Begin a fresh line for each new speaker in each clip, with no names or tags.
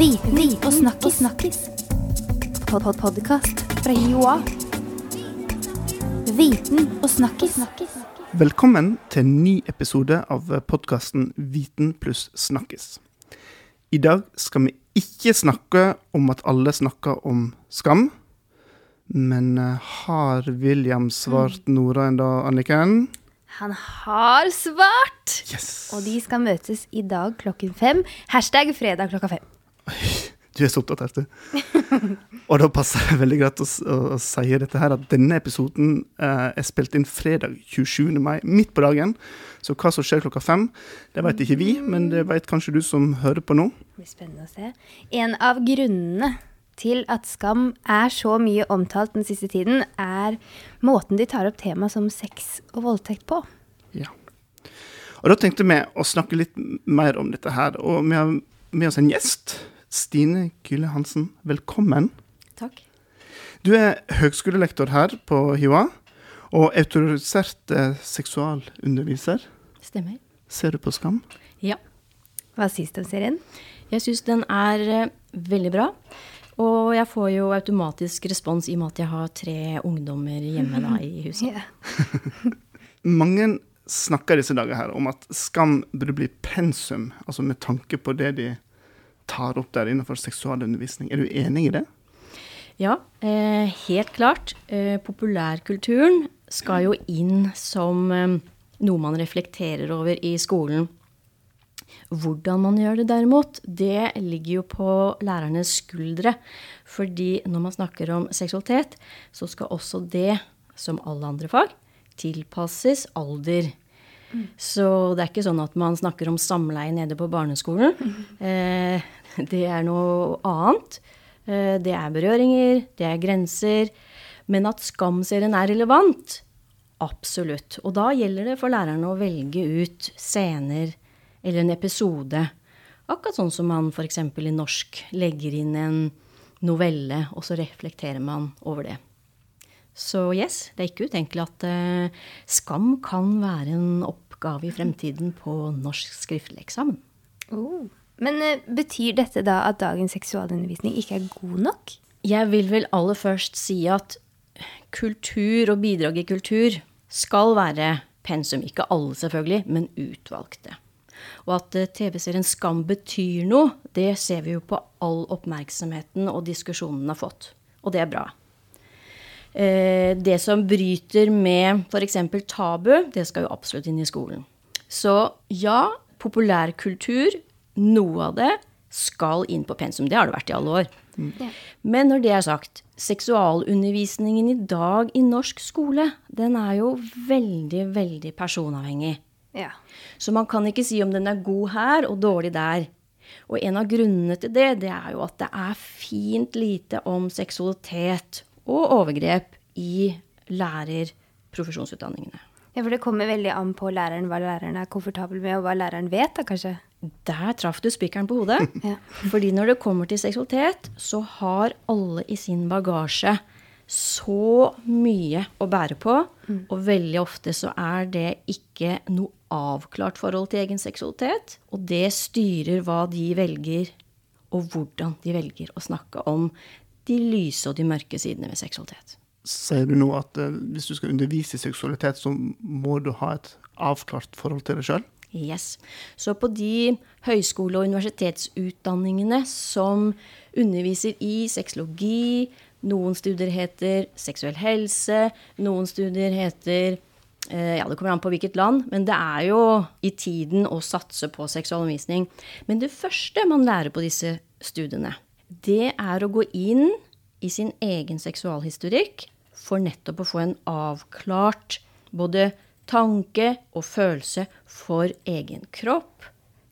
Viten og snakkis. snakkis. Pod -pod Podkast fra Joa. Viten og snakkis.
Velkommen til en ny episode av podkasten Viten pluss snakkis. I dag skal vi ikke snakke om at alle snakker om skam. Men eh, har William svart Nora ennå, Anniken?
Han har svart!
Yes!
Og de skal møtes i dag klokken fem. Hashtag fredag klokka fem.
Du er så opptatt av du. Og da passer det veldig greit å, å, å si dette her, at denne episoden eh, er spilt inn fredag 27. mai, midt på dagen. Så hva som skjer klokka fem, det vet ikke vi, men det vet kanskje du som hører på nå.
Det blir spennende å se. En av grunnene til at skam er så mye omtalt den siste tiden, er måten de tar opp tema som sex og voldtekt på.
Ja. Og da tenkte vi å snakke litt mer om dette her, og vi har med oss en gjest. Stine Gylle Hansen, velkommen.
Takk.
Du er høgskolelektor her på HiOA, og autorisert eh, seksualunderviser.
Stemmer.
Ser du på Skam?
Ja.
Hva sies den om serien?
Jeg syns den er eh, veldig bra. Og jeg får jo automatisk respons i og med at jeg har tre ungdommer hjemme da i huset.
Ja.
Mange snakker disse dager her om at skam burde bli pensum, altså med tanke på det de tar opp der innenfor seksualundervisning. Er du enig i det?
Ja, eh, helt klart. Eh, populærkulturen skal jo inn som eh, noe man reflekterer over i skolen. Hvordan man gjør det derimot, det ligger jo på lærernes skuldre. Fordi når man snakker om seksualitet, så skal også det, som alle andre fag, tilpasses alder. Så det er ikke sånn at man snakker om samleie nede på barneskolen. Eh, det er noe annet. Eh, det er berøringer, det er grenser. Men at skamserien er relevant, absolutt. Og da gjelder det for lærerne å velge ut scener eller en episode. Akkurat sånn som man f.eks. i norsk legger inn en novelle, og så reflekterer man over det. Så yes, det er ikke utenkelig at eh, skam kan være en oppgave i fremtiden på norsk skriftlig eksamen.
Oh. Men eh, betyr dette da at dagens seksualundervisning ikke er god nok?
Jeg vil vel aller først si at kultur og bidrag i kultur skal være pensum. Ikke alle, selvfølgelig, men utvalgte. Og at eh, TV-serien Skam betyr noe, det ser vi jo på all oppmerksomheten og diskusjonen den har fått. Og det er bra. Eh, Det som bryter med f.eks. tabu, det skal jo absolutt inn i skolen. Så ja, populærkultur, noe av det, skal inn på pensum. Det har det vært i alle år. Men når det er sagt, seksualundervisningen i dag i norsk skole, den er jo veldig, veldig personavhengig.
Ja.
Så man kan ikke si om den er god her og dårlig der. Og en av grunnene til det, det er jo at det er fint lite om seksualitet og overgrep i lærerprofesjonsutdanningene.
ja, for det kommer veldig an på læreren, hva læreren er komfortabel med, og hva læreren vet, da kanskje.
Der traff du spikeren på hodet.
Ja.
Fordi når det kommer til seksualitet, så har alle i sin bagasje så mye å bære på. Og veldig ofte så er det ikke noe avklart forhold til egen seksualitet. Og det styrer hva de velger, og hvordan de velger å snakke om de lyse og de mørke sidene ved seksualitet.
Sier du nå at uh, hvis du skal undervise i seksualitet, så må du ha et avklart forhold til deg sjøl?
Yes. Så på de høyskole- og universitetsutdanningene som underviser i sexologi, noen studier heter seksuell helse, noen studier heter eh, ja, Det kommer an på hvilket land, men det er jo i tiden å satse på seksualundervisning. Men det første man lærer på disse studiene, det er å gå inn i sin egen seksualhistorikk for nettopp å få en avklart både tanke og følelse for egen kropp,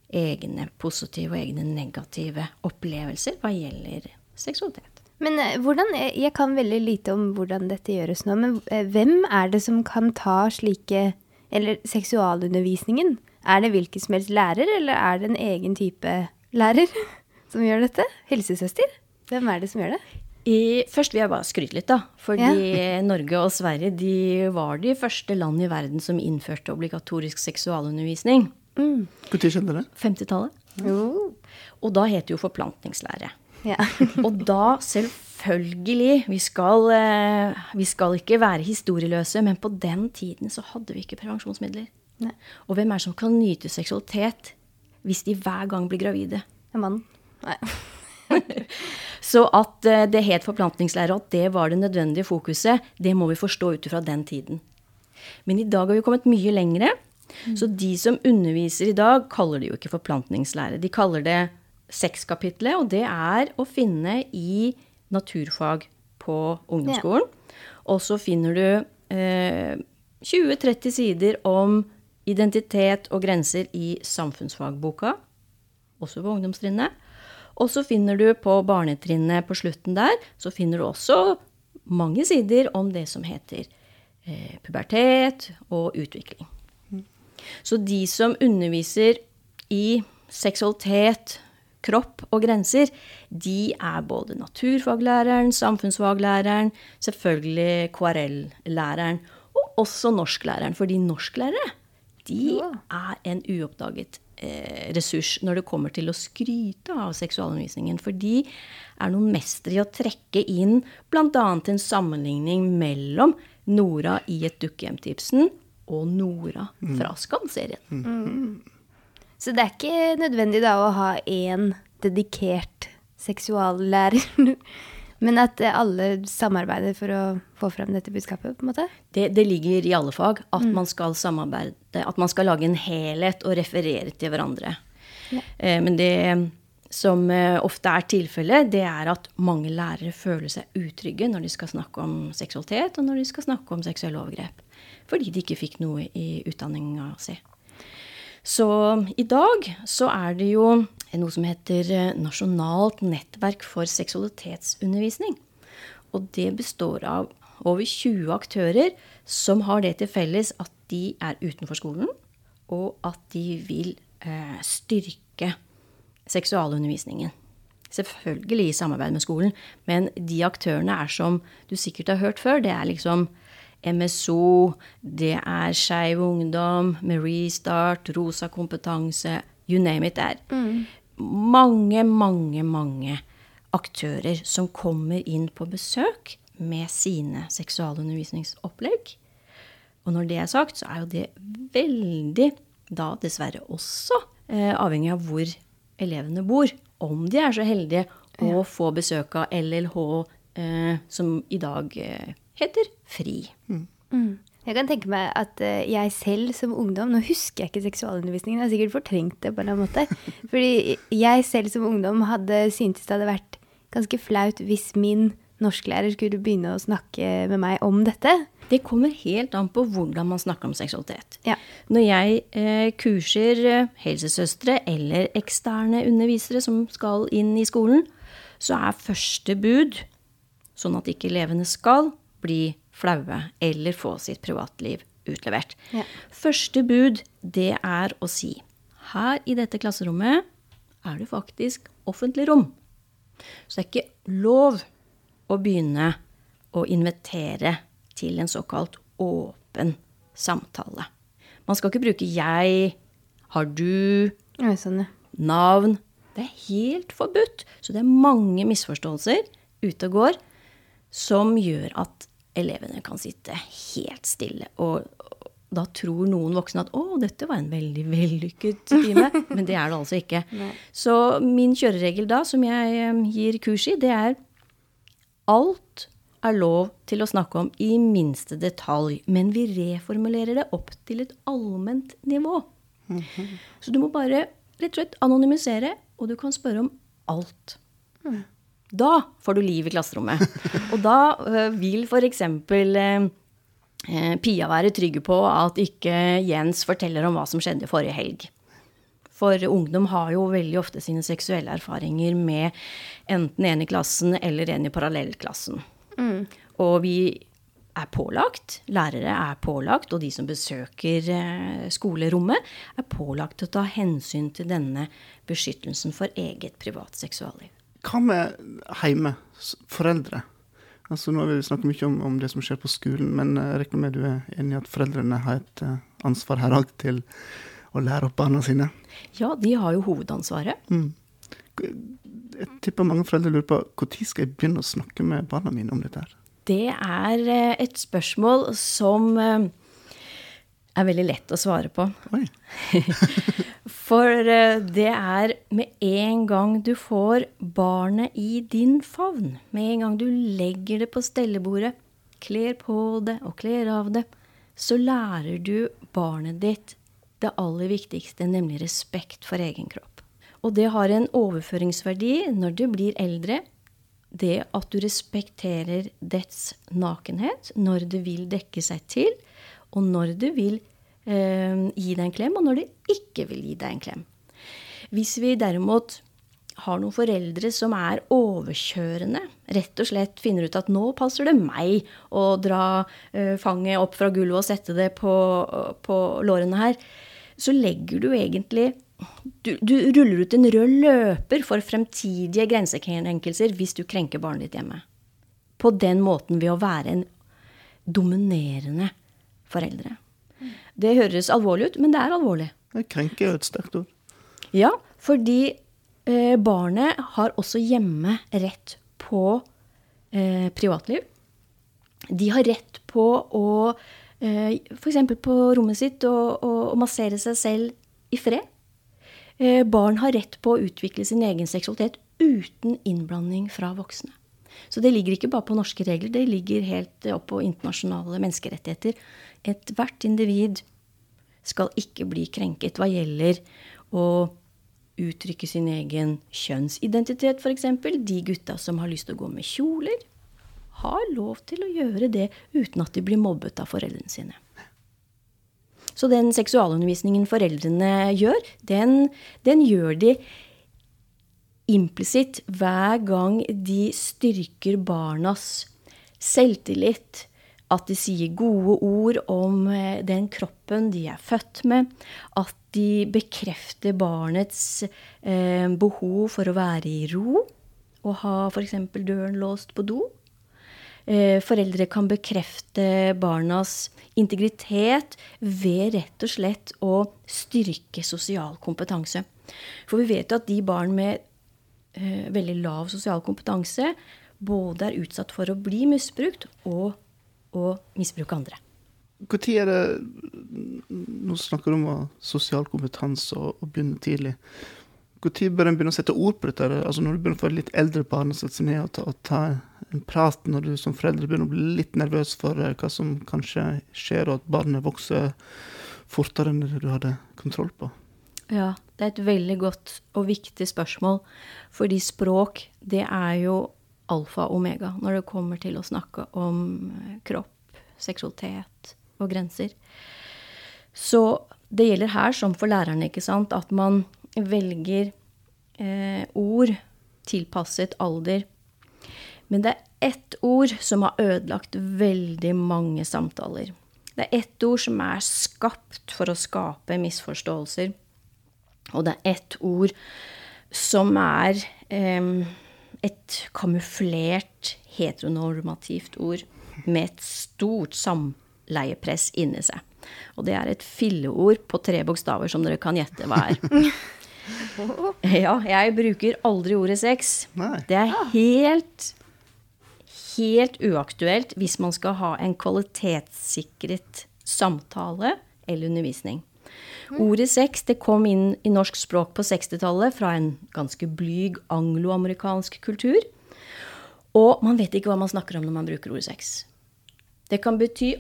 egne positive og egne negative opplevelser hva gjelder seksualitet.
Men eh, hvordan, jeg kan veldig lite om hvordan dette gjøres nå, men eh, hvem er det som kan ta slike, eller seksualundervisningen? Er det hvilken som helst lærer, eller er det en egen type lærer som gjør dette? Helsesøster? Hvem er det som gjør det?
I, først vil jeg bare skryte litt, da. Fordi Norge og Sverige de var de første land i verden som innførte obligatorisk seksualundervisning.
Når skjedde det?
50-tallet.
Mm.
Og da heter jo forplantningslære.
Ja.
Og da, selvfølgelig vi skal, eh, vi skal ikke være historieløse, men på den tiden så hadde vi ikke prevensjonsmidler.
Nei.
Og hvem er det som kan nyte seksualitet hvis de hver gang blir gravide?
En mann. Nei.
Så at eh, det het forplantningslære, at det var det nødvendige fokuset, det må vi forstå ut ifra den tiden. Men i dag har vi kommet mye lengre. Så de som underviser i dag, kaller det jo ikke forplantningslære. De kaller det sexkapitlet, og det er å finne i naturfag på ungdomsskolen. Og så finner du eh, 20-30 sider om identitet og grenser i samfunnsfagboka, også på ungdomstrinnet. Og så finner du på barnetrinnet på slutten der, så finner du også mange sider om det som heter eh, pubertet og utvikling. Så de som underviser i seksualitet, kropp og grenser, de er både naturfaglæreren, samfunnsfaglæreren, selvfølgelig KRL-læreren, og også norsklæreren. Fordi norsklærere, de er en uoppdaget eh, ressurs når det kommer til å skryte av seksualundervisningen. For de er noen mestere i å trekke inn bl.a. en sammenligning mellom Nora i et dukkehjem-tipsen og Nora fra Skam-serien.
Så det er ikke nødvendig da å ha én dedikert seksuallærer, men at eh, alle samarbeider for å få frem dette budskapet, på en måte?
Det, det ligger i alle fag at man skal samarbeide, at man skal lage en helhet og referere til hverandre. Ja. Men det som eh, ofte er tilfellet, det er at mange lærere føler seg utrygge når de skal snakke om seksualitet, og når de skal snakke om seksuelle overgrep. Fordi de ikke fikk noe i utdanninga si. Så i dag så er det jo noe som heter eh, Nasjonalt nettverk for seksualitetsundervisning. Og det består av over 20 aktører som har det til felles at de er utenfor skolen, og at de vil eh, styrke seksualundervisningen. Selvfølgelig i samarbeid med skolen, men de aktørene er som du sikkert har hørt før. Det er liksom MSO, det er Skeiv Ungdom, Marie Start, Rosa kompetanse, you name it. Det er mange, mange, mange aktører som kommer inn på besøk med sine seksualundervisningsopplegg. Og når det er sagt, så er jo det veldig da dessverre også eh, avhengig av hvor elevene bor. Om de er så heldige å få besøk av LLH, eh, som i dag eh, heter FRI.
Jeg kan tenke meg at eh, jeg selv som ungdom Nå husker jeg ikke seksualundervisningen, jeg har sikkert fortrengt det på en måte. Fordi jeg selv som ungdom hadde syntes det hadde vært ganske flaut hvis min norsklærer skulle begynne å snakke med meg om dette.
Det kommer helt an på hvordan man snakker om seksualitet.
Ja.
Når jeg eh, kurser eh, helsesøstre eller eksterne undervisere som skal inn i skolen, så er første bud, sånn at ikke elevene skal bli flaue eller få sitt privatliv utlevert.
Ja.
Første bud, det er å si her i dette klasserommet er det faktisk offentlig rom. Så det er ikke lov å begynne å invitere til en såkalt åpen samtale. Man skal ikke bruke 'jeg', 'har du',
sånn, ja.
navn. Det er helt forbudt. Så det er mange misforståelser ute og går som gjør at elevene kan sitte helt stille. Og da tror noen voksne at 'å, dette var en veldig vellykket time'. Men det er det altså ikke. Så min kjøreregel da, som jeg gir kurs i, det er alt er lov til å snakke om i minste detalj, men vi reformulerer det opp til et allment nivå. Så du må bare rett og slett anonymisere, og du kan spørre om alt. Da får du liv i klasserommet. Og da øh, vil f.eks. Eh, eh, Pia være trygge på at ikke Jens forteller om hva som skjedde forrige helg. For ungdom har jo veldig ofte sine seksuelle erfaringer med enten en i klassen eller en i parallellklassen. Og vi er pålagt, lærere er pålagt, og de som besøker eh, skolerommet, er pålagt å ta hensyn til denne beskyttelsen for eget privat seksualliv.
Hva med hjemme? Foreldre? Altså Nå har vi snakket mye om, om det som skjer på skolen, men eh, jeg regner med du er enig i at foreldrene har et eh, ansvar her òg til å lære opp barna sine?
Ja, de har jo hovedansvaret.
Jeg tipper mange foreldre lurer på når skal jeg begynne å snakke med barna mine om dette. her?
Det er eh, et spørsmål som eh, er veldig lett å svare på. For eh, det er med en gang du får barnet i din favn, med en gang du legger det på stellebordet, kler på det og kler av det, så lærer du barnet ditt det aller viktigste, nemlig respekt for egen kropp. Og det har en overføringsverdi når du blir eldre. Det at du respekterer dets nakenhet når det vil dekke seg til, og når du vil eh, gi deg en klem, og når du ikke vil gi deg en klem. Hvis vi derimot har noen foreldre som er overkjørende, rett og slett finner ut at nå passer det meg å dra eh, fanget opp fra gulvet og sette det på, på lårene her, så legger du egentlig du, du, ruller ut en rød løper for fremtidige grensekrenkelser hvis du krenker barnet ditt hjemme. På den måten ved å være en dominerende foreldre. Det høres alvorlig ut, men det er alvorlig.
Krenke er jo et sterkt ord.
Ja, fordi eh, barnet har også hjemme rett på eh, privatliv. De har rett på å eh, f.eks. på rommet sitt å massere seg selv i fred. Eh, barn har rett på å utvikle sin egen seksualitet uten innblanding fra voksne. Så det ligger ikke bare på norske regler, det ligger helt opp på internasjonale menneskerettigheter. Ethvert individ skal ikke bli krenket hva gjelder å uttrykke sin egen kjønnsidentitet, f.eks. De gutta som har lyst til å gå med kjoler, har lov til å gjøre det uten at de blir mobbet av foreldrene sine. Så den seksualundervisningen foreldrene gjør, den, den gjør de implisitt hver gang de styrker barnas selvtillit, at de sier gode ord om eh, den kroppen de er født med, at de bekrefter barnets eh, behov for å være i ro og ha f.eks. døren låst på do. Eh, foreldre kan bekrefte barnas integritet ved rett og slett å styrke sosial kompetanse. For vi vet jo at de barn med veldig lav sosial kompetanse både er utsatt for å bli misbrukt og å misbruke andre.
Når er det Nå snakker du om sosial kompetanse og, og begynne tidlig. Når bør en begynne å sette ord på dette? Altså Når du begynner å få litt eldre barn, sette seg ned og ta, og ta, en prat, når du som foreldre begynner å bli litt nervøs for eh, hva som kanskje skjer, og at barnet vokser fortere enn du hadde kontroll på?
Ja, det er et veldig godt og viktig spørsmål. Fordi språk, det er jo alfa og omega når det kommer til å snakke om eh, kropp, seksualitet, og grenser. Så det gjelder her, som for lærerne, ikke sant, at man velger eh, ord tilpasset alder. Men det er ett ord som har ødelagt veldig mange samtaler. Det er ett ord som er skapt for å skape misforståelser. Og det er ett ord som er eh, et kamuflert heteronormativt ord med et stort samleiepress inni seg. Og det er et filleord på tre bokstaver som dere kan gjette hva er. Ja, jeg bruker aldri ordet sex. Det er helt helt uaktuelt hvis man skal ha en kvalitetssikret samtale eller undervisning. Ordet sex det kom inn i norsk språk på 60-tallet fra en ganske blyg angloamerikansk kultur. Og man vet ikke hva man snakker om når man bruker ordet sex. Det kan bety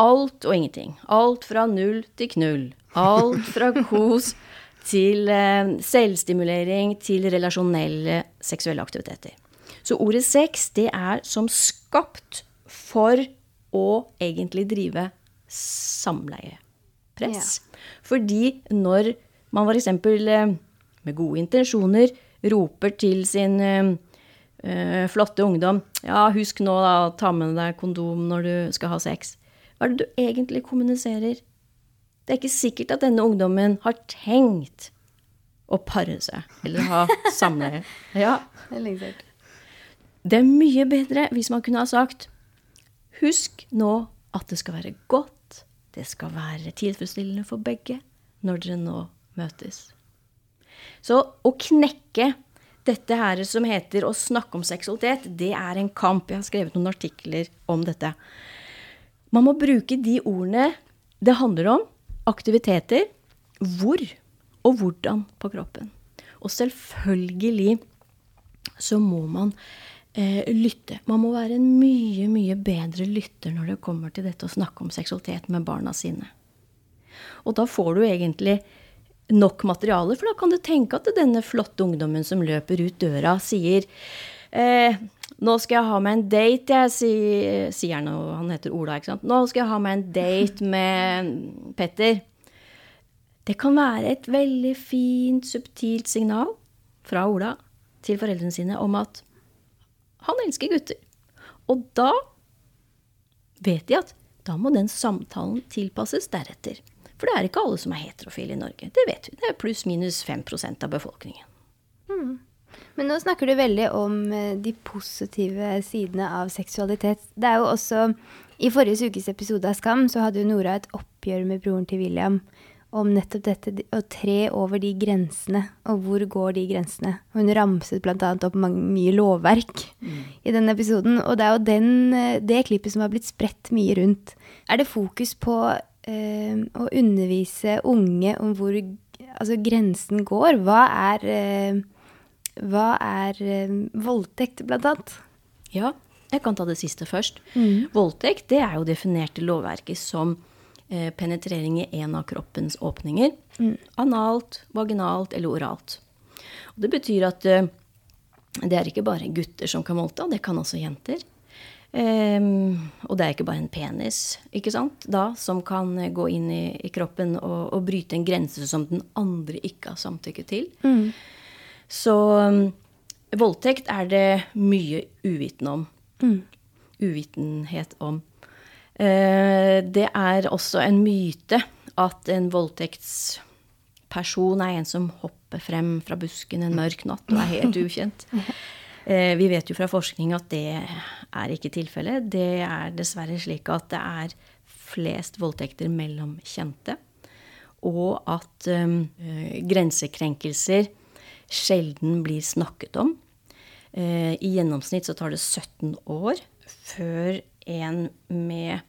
alt og ingenting. Alt fra null til knull. Alt fra kos til eh, selvstimulering til relasjonelle seksuelle aktiviteter. Så ordet sex, det er som skapt for å egentlig drive samleiepress. Ja. Fordi når man f.eks. Eh, med gode intensjoner roper til sin eh, flotte ungdom Ja, husk nå da, ta med deg kondom når du skal ha sex. Hva er det du egentlig kommuniserer? Det er ikke sikkert at denne ungdommen har tenkt å pare seg eller ha samleie. Ja. Det er mye bedre hvis man kunne ha sagt Husk nå at det skal være godt, det skal være tilfredsstillende for begge når dere nå møtes. Så å knekke dette her som heter å snakke om seksualitet, det er en kamp. Jeg har skrevet noen artikler om dette. Man må bruke de ordene det handler om, aktiviteter, hvor og hvordan på kroppen. Og selvfølgelig så må man eh, lytte. Man må være en mye, mye bedre lytter når det kommer til dette å snakke om seksualitet med barna sine. Og da får du egentlig nok materiale, for da kan du tenke at denne flotte ungdommen som løper ut døra, sier eh, nå skal jeg ha meg en date, jeg sier, sier han, og han heter Ola, ikke sant. Nå skal jeg ha meg en date med Petter. Det kan være et veldig fint, subtilt signal fra Ola til foreldrene sine om at han elsker gutter. Og da vet de at da må den samtalen tilpasses deretter. For det er ikke alle som er heterofile i Norge. Det vet vi. Det er pluss-minus 5% av befolkningen.
Mm. Men nå snakker du veldig om eh, de positive sidene av seksualitet. Det er jo også I forrige ukes episode av Skam så hadde jo Nora et oppgjør med broren til William om nettopp dette å tre over de grensene, og hvor går de grensene. Hun ramset bl.a. opp mange, mye lovverk mm. i den episoden, og det er jo den, eh, det klippet som har blitt spredt mye rundt. Er det fokus på eh, å undervise unge om hvor altså, grensen går? Hva er eh, hva er eh, voldtekt, annet?
Ja, jeg kan ta det siste først. Mm. Voldtekt det er jo definert i lovverket som penetrering i en av kroppens åpninger. Mm. Analt, vaginalt eller oralt. Og det betyr at eh, det er ikke bare gutter som kan voldta, det kan også jenter. Um, og det er ikke bare en penis ikke sant, da, som kan gå inn i, i kroppen og, og, bryte en grense som den andre ikke har samtykket til. Mm. Så um, voldtekt er det mye uviten om. Mm. Uvitenhet om. Uh, det er også en myte at en voldtektsperson er en som hopper frem fra busken en mørk natt og er helt ukjent. Uh, vi vet jo fra forskning at det er ikke tilfellet. Det er dessverre slik at det er flest voldtekter mellom kjente. Og at um, grensekrenkelser sjelden blir snakket om. Uh, I gjennomsnitt så tar det 17 år før en med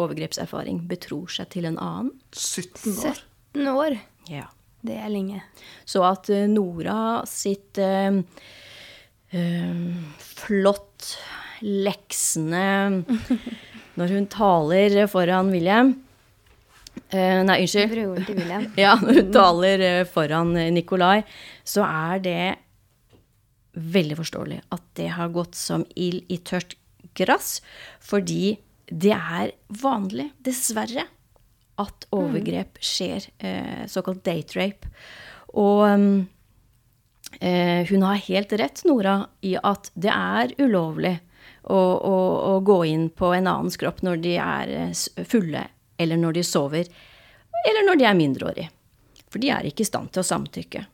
overgrepserfaring betror seg til en annen.
17 år?
17 år.
Ja.
Det er lenge.
Så at uh, Nora sitt øh, øh, flott leksende når hun taler foran William øh, nei, unnskyld.
Broren til William.
ja, når hun taler foran Nikolai, så er det veldig forståelig at det har gått som ild i tørt gress. Fordi det er vanlig, dessverre, at overgrep skjer. såkalt date rape. Og um, hun har helt rett, Nora, i at det er ulovlig å, å, å gå inn på en annens kropp når de er fulle eller når de sover, eller når de er mindreårige. For de er ikke i stand til å samtykke.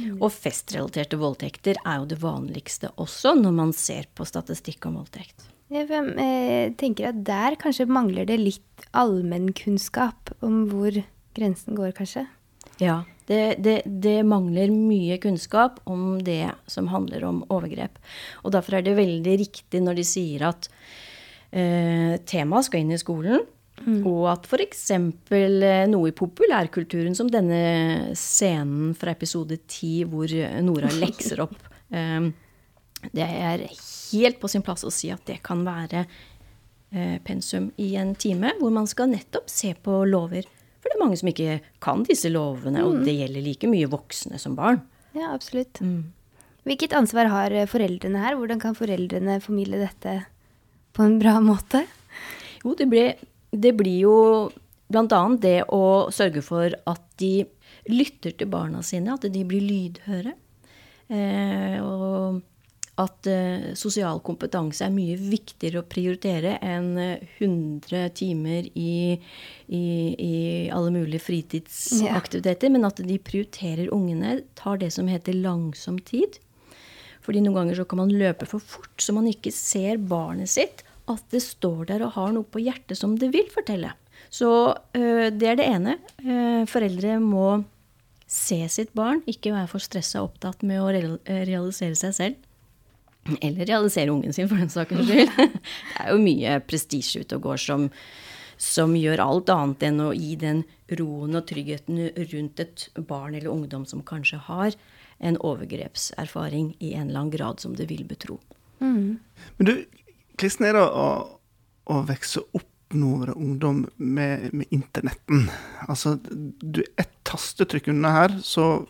Mm. Og festrelaterte voldtekter er jo det vanligste også når man ser på statistikk om voldtekt.
Jeg eh, tenker at der kanskje mangler det litt allmennkunnskap om hvor grensen går, kanskje?
Ja, det, det, det, mangler mye kunnskap om det som handler om overgrep. Og derfor er det veldig riktig når de sier at eh, temaet skal inn i skolen. Mm. Og at f.eks. Eh, noe i populærkulturen, som denne scenen fra episode ti hvor Nora lekser opp um, Det er helt på sin plass å si at det kan være uh, pensum i en time, hvor man skal nettopp se på lover. For det er mange som ikke kan disse lovene, mm. og det gjelder like mye voksne som barn.
Ja, absolutt. Mm. Hvilket ansvar har foreldrene her? Hvordan kan foreldrene formidle dette på en bra måte?
Jo, det ble det blir jo bl.a. det å sørge for at de lytter til barna sine, at de blir lydhøre. Eh, og at uh, sosial kompetanse er mye viktigere å prioritere enn 100 eh, timer i, i, i alle mulige fritidsaktiviteter. Yeah. Men at de prioriterer ungene, tar det som heter langsom tid. Fordi noen ganger så kan man løpe for fort, så man ikke ser barnet sitt at det står der og har noe på hjertet som det vil fortelle. Så uh, det er det ene. Uh, foreldre må se sitt barn, ikke være for stressa opptatt med å real realisere seg selv. Eller realisere ungen sin, for den saks skyld. Det er jo mye prestisje ute og går som, som gjør alt annet enn å gi den roen og tryggheten rundt et barn eller ungdom som kanskje har en overgrepserfaring i en eller annen grad som det vil betro.
Mm. Men du, Kristen, er det å, å vokse opp nå med ungdom med, med internetten? Altså, du er ett tastetrykk unna her, så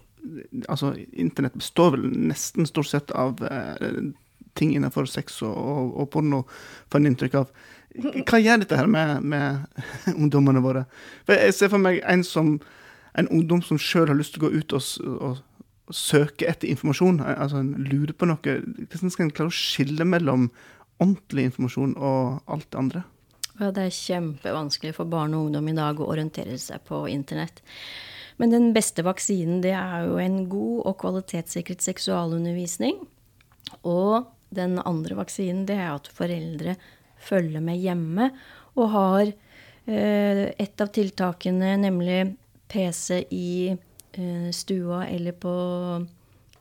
Altså, internett består vel nesten stort sett av eh, ting innenfor sex og, og, og porno, får en inntrykk av. Hva gjør dette her med, med ungdommene våre? For Jeg ser for meg en, som, en ungdom som sjøl har lyst til å gå ut og, og, søke etter informasjon. altså en lurer på noe. Hvordan skal en klare å skille mellom ordentlig informasjon og alt det andre?
Ja, det er kjempevanskelig for barn og ungdom i dag å orientere seg på internett. Men den beste vaksinen det er jo en god og kvalitetssikret seksualundervisning. Og den andre vaksinen det er at foreldre følger med hjemme og har eh, et av tiltakene, nemlig PC i eh, stua eller på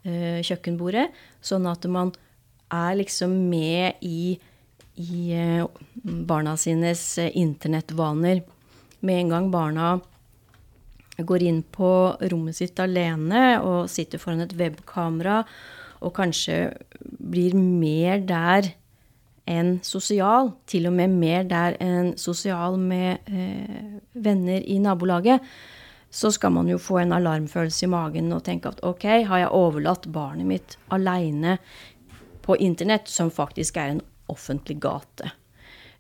eh, kjøkkenbordet, sånn at man er liksom med i, i barna sines internettvaner. Med en gang barna går inn på rommet sitt alene og sitter foran et webkamera og kanskje blir mer der enn sosial, til og med mer der enn sosial med eh, venner i nabolaget, så skal man jo få en alarmfølelse i magen og tenke at ok, har jeg overlatt barnet mitt aleine på internett, som faktisk er en offentlig gate.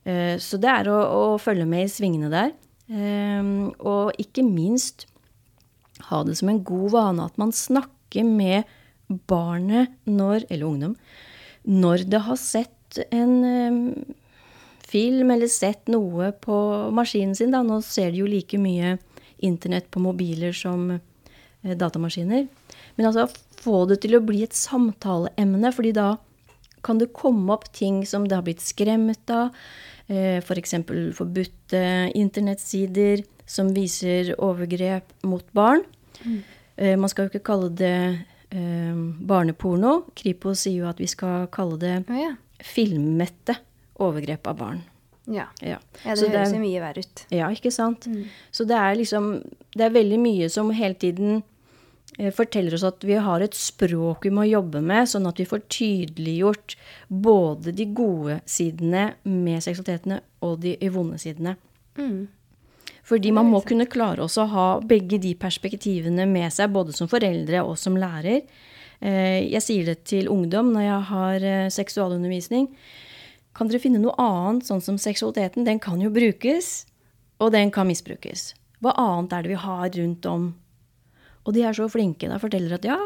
Eh, så det er å, å, følge med i svingene der. Eh, og ikke minst ha det som en god vane at man snakker med barnet når, eller ungdom, når det har sett en film eller sett noe på maskinen sin. Da. Nå ser de jo like mye internett på mobiler som uh, datamaskiner. Men altså få det til å bli et samtaleemne, fordi da kan det komme opp ting som det har blitt skremt av. F.eks. For forbudte internettsider som viser overgrep mot barn. Mm. Man skal jo ikke kalle det eh, barneporno. Kripos sier jo at vi skal kalle det oh, ja. filmmette overgrep av barn.
Ja. ja. ja det høres jo mye verre ut.
Ja, ikke sant. Mm. Så det er liksom Det er veldig mye som hele tiden eh, forteller oss at vi har et språk vi må jobbe med, sånn at vi får tydeliggjort både de gode sidene med seksualitetene og de vonde sidene. Mm. Fordi man må kunne klare også å ha begge de perspektivene med seg, både som foreldre og som lærer. Eh, jeg sier det til ungdom når jeg har eh, seksualundervisning. Kan dere finne noe annet, sånn som seksualiteten? Den kan jo brukes, og den kan misbrukes. Hva annet er det vi har rundt om? Og de er så flinke. Da forteller at ja,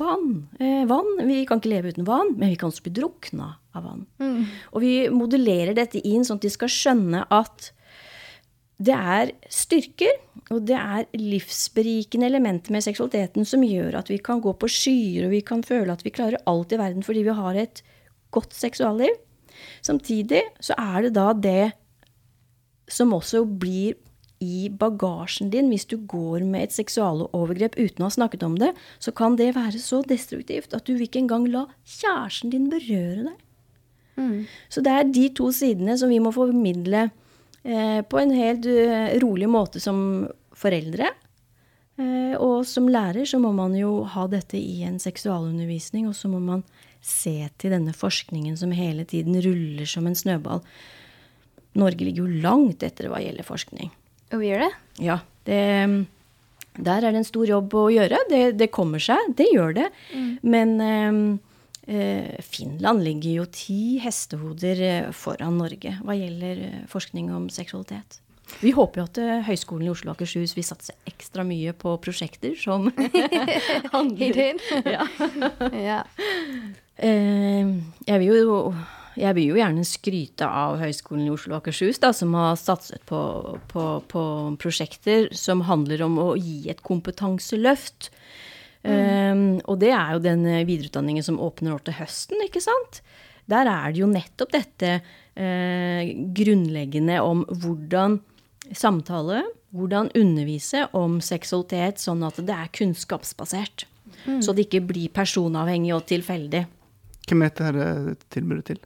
vann. Eh, vann. Vi kan ikke leve uten vann, men vi kan også bli drukna av vann. Mm. Og vi modellerer dette inn sånn at de skal skjønne at det er styrker, og det er livsberikende elementer med seksualiteten som gjør at vi kan gå på skyer, og vi kan føle at vi klarer alt i verden fordi vi har et godt seksualliv. Samtidig så er det da det som også blir i bagasjen din hvis du går med et seksualovergrep uten å ha snakket om det, så kan det være så destruktivt at du vil ikke engang la kjæresten din berøre deg. Mm. Så det er de to sidene som vi må formidle på en helt eh, rolig måte som foreldre. Eh, og som lærer så må man jo ha dette i en seksualundervisning, og så må man se til denne forskningen som hele tiden ruller som en snøball. Norge ligger jo langt etter hva gjelder forskning.
Og vi gjør det?
Ja. Det, der er det en stor jobb å gjøre. Det, det kommer seg, det gjør det. Mm. Men Eh, Finland ligger jo ti hestehoder eh, foran Norge hva gjelder eh, forskning om seksualitet. Vi håper jo at Høgskolen i Oslo og Akershus vil satse ekstra mye på prosjekter som handler ja. ja. Jeg vil jo jeg vil jo gjerne skryte av Høgskolen i Oslo og Akershus, da, som har satset på, på, på, prosjekter som handler om å gi et kompetanseløft Um, og det er jo den eh, videreutdanningen som åpner nå til høsten, ikke sant? Der er det jo nettopp dette uh, grunnleggende om hvordan samtale, hvordan undervise om seksualitet sånn at det er kunnskapsbasert. Så det ikke blir personavhengig og tilfeldig.
Hvem er dette eh, tilbudet til?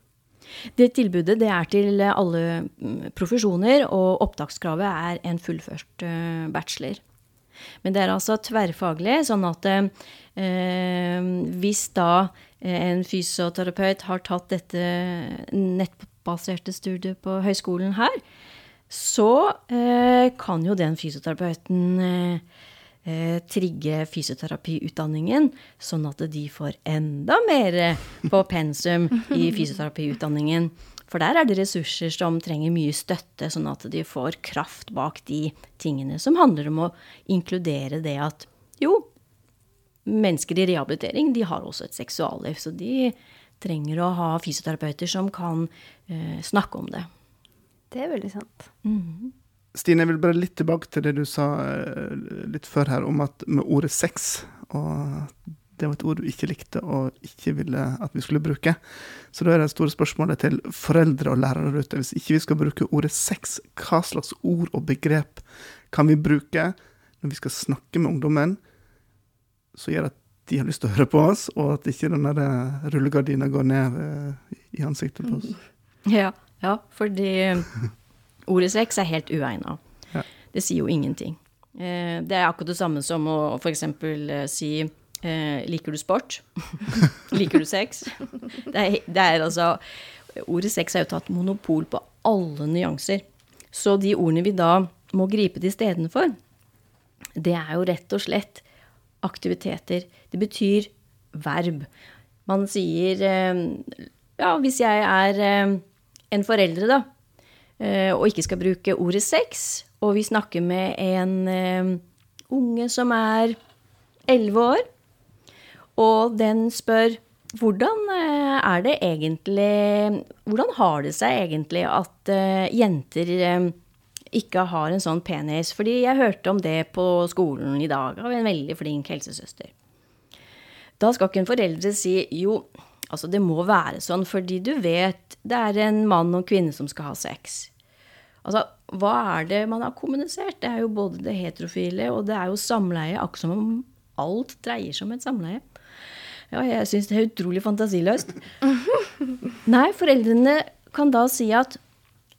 Det tilbudet det er til alle mm, profesjoner, og opptakskravet er en fullført bachelor. Men det er altså tverrfaglig, sånn at eh, hvis da eh, en fysioterapeut har tatt dette nettbaserte studiet på høyskolen her, så eh, kan jo den fysioterapeuten eh, eh, trigge fysioterapiutdanningen, sånn at de får enda mer på pensum i fysioterapiutdanningen. For der er det ressurser som trenger mye støtte, sånn at de får kraft bak de tingene som handler om å inkludere det at jo, mennesker i rehabilitering de har også et seksualliv, så de trenger å ha fysioterapeuter som kan eh, snakke om det.
Det er veldig sant.
Mm.
Stine, jeg vil bare litt tilbake til det du sa eh, litt før her, om at med ordet sex og det var et ord du ikke likte og ikke ville at vi skulle bruke. Så da er det store spørsmålet til foreldre og lærere ute. Hvis ikke vi skal bruke ordet sex, hva slags ord og begrep kan vi bruke når vi skal snakke med ungdommen, som gjør at de har lyst til å høre på oss, og at ikke den der eh, rullegardina går ned eh, i ansiktet på oss?
Ja, ja fordi ordet sex er helt uegna.
Ja.
Det sier jo ingenting. Eh, Det er akkurat det samme som å f.eks. si eh, Liker du sport? Liker du sex? Det er, det er altså Ordet sex er jo tatt monopol på alle nyanser. Så de ordene vi da må gripe til istedenfor, det er jo rett og slett aktiviteter. Det betyr verb. Man sier eh, Ja, hvis jeg er eh, en foreldre, da, eh, og ikke skal bruke ordet sex, og vi snakker med en eh, unge som er elleve år, og den spør hvordan eh, er det egentlig Hvordan har det seg egentlig at eh, jenter eh, ikke har en sånn penis? Fordi jeg hørte om det på skolen i dag av en veldig flink helsesøster. Da skal ikke en foreldre si jo, altså det må være sånn fordi du vet det er en mann og kvinne som skal ha sex. Altså, hva er det man har kommunisert? Det er jo både det heterofile og det er jo samleie, akkurat som om alt dreier seg om et samleie. Ja, jeg syns det er utrolig fantasiløst. Nei, foreldrene kan da si at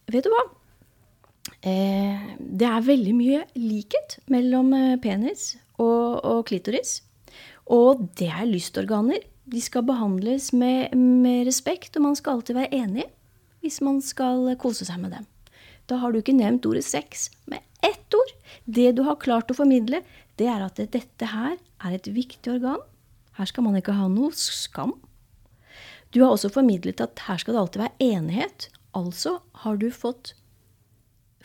vet du hva? Eh, det er veldig mye likhet mellom eh, penis og, og klitoris. Og det er lystorganer. De skal behandles med, med respekt, og man skal alltid være enig hvis man skal kose seg med dem. Da har du ikke nevnt ordet sex med ett ord. Det du har klart å formidle, det er at dette her er et viktig organ. Her skal man ikke ha noe skam. Du har også formidlet at her skal det alltid være enighet. Altså har du fått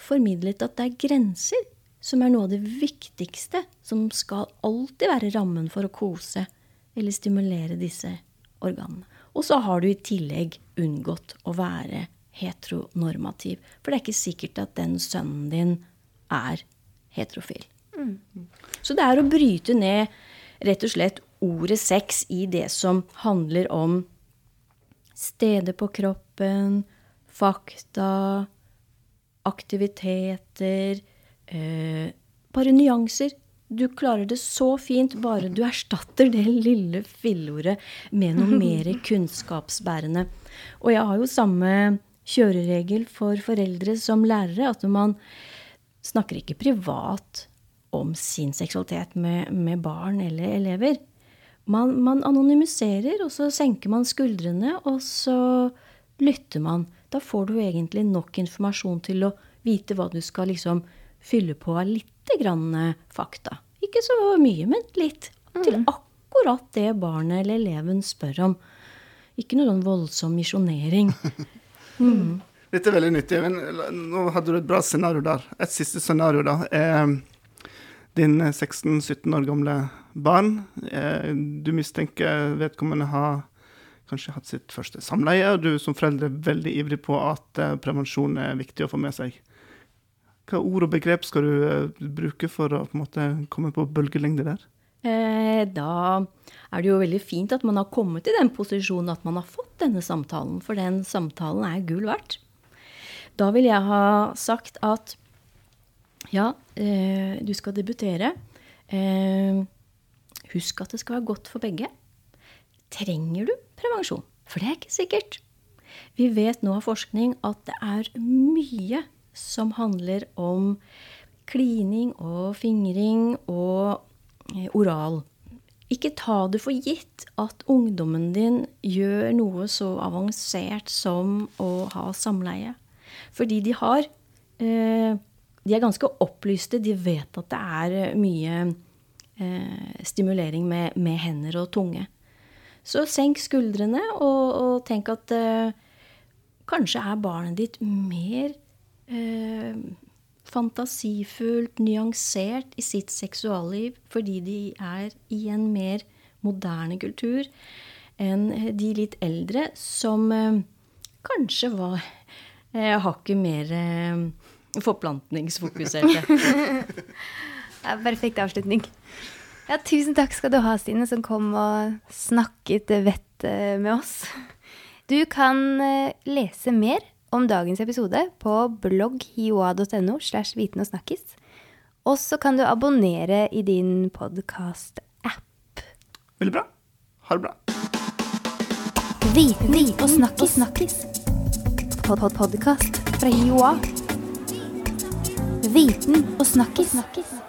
formidlet at det er grenser som er noe av det viktigste som skal alltid være rammen for å kose eller stimulere disse organene. Og så har du i tillegg unngått å være heteronormativ. For det er ikke sikkert at den sønnen din er heterofil. Så det er å bryte ned rett og slett ordet sex i det som handler om steder på kroppen, fakta, aktiviteter, eh, bare nyanser. Du klarer det så fint bare du erstatter det lille fillordet med noe mer kunnskapsbærende. Og jeg har jo samme kjøreregel for foreldre som lærere, at man snakker ikke privat om sin seksualitet med, med barn eller elever. Man, man, anonymiserer, og så senker man skuldrene, og så lytter man. Da får du egentlig nok informasjon til å vite hva du skal liksom fylle på av lite grann eh, fakta. Ikke så mye, men litt. Til akkurat det barnet eller eleven spør om. Ikke noe sånn voldsom misjonering. Mm.
Dette er veldig nyttig. men Nå hadde du et bra scenario der. Et siste scenario, da. er din 16-17 år gamle barn. eh, Du mistenker vedkommende har kanskje hatt sitt første samleie, og du som forelder er veldig ivrig på at eh, prevensjon er viktig å få med seg. Hva ord og begrep skal du eh, bruke for å på måte komme på bølgelengde der?
Da er det jo veldig fint at man har kommet i den posisjonen at man har fått denne samtalen, for den samtalen er gull verdt. Da vil jeg ha sagt at Ja, du skal debutere. Husk at det skal være godt for begge. Trenger du prevensjon? For det er ikke sikkert. Vi vet nå av forskning at det er mye som handler om klining og fingring og eh, oral. Ikke ta det for gitt at ungdommen din gjør noe så avansert som å ha samleie. Fordi de har eh, De er ganske opplyste. De vet at det er eh, mye eh, stimulering med, med, hender og tunge. Så senk skuldrene og, og tenk at eh, kanskje er barnet ditt mer eh, fantasifullt, nyansert i sitt seksualliv fordi de er i en mer moderne kultur enn de litt eldre, som eh, kanskje var eh, hakket mer eh, forplantningsfokuserte.
perfekt avslutning. Ja, tusen takk skal du ha, Stine, som kom og snakket vett med oss. Du kan eh, lese mer om dagens episode på blogghioa.no slash viten og snakkis. Og så kan du abonnere i din podkast-app.
Veldig bra. Ha det bra.
Viten, og snakkis. snakkis. Pod -pod Podkast fra Hioa. Viten og snakkis. snakkis.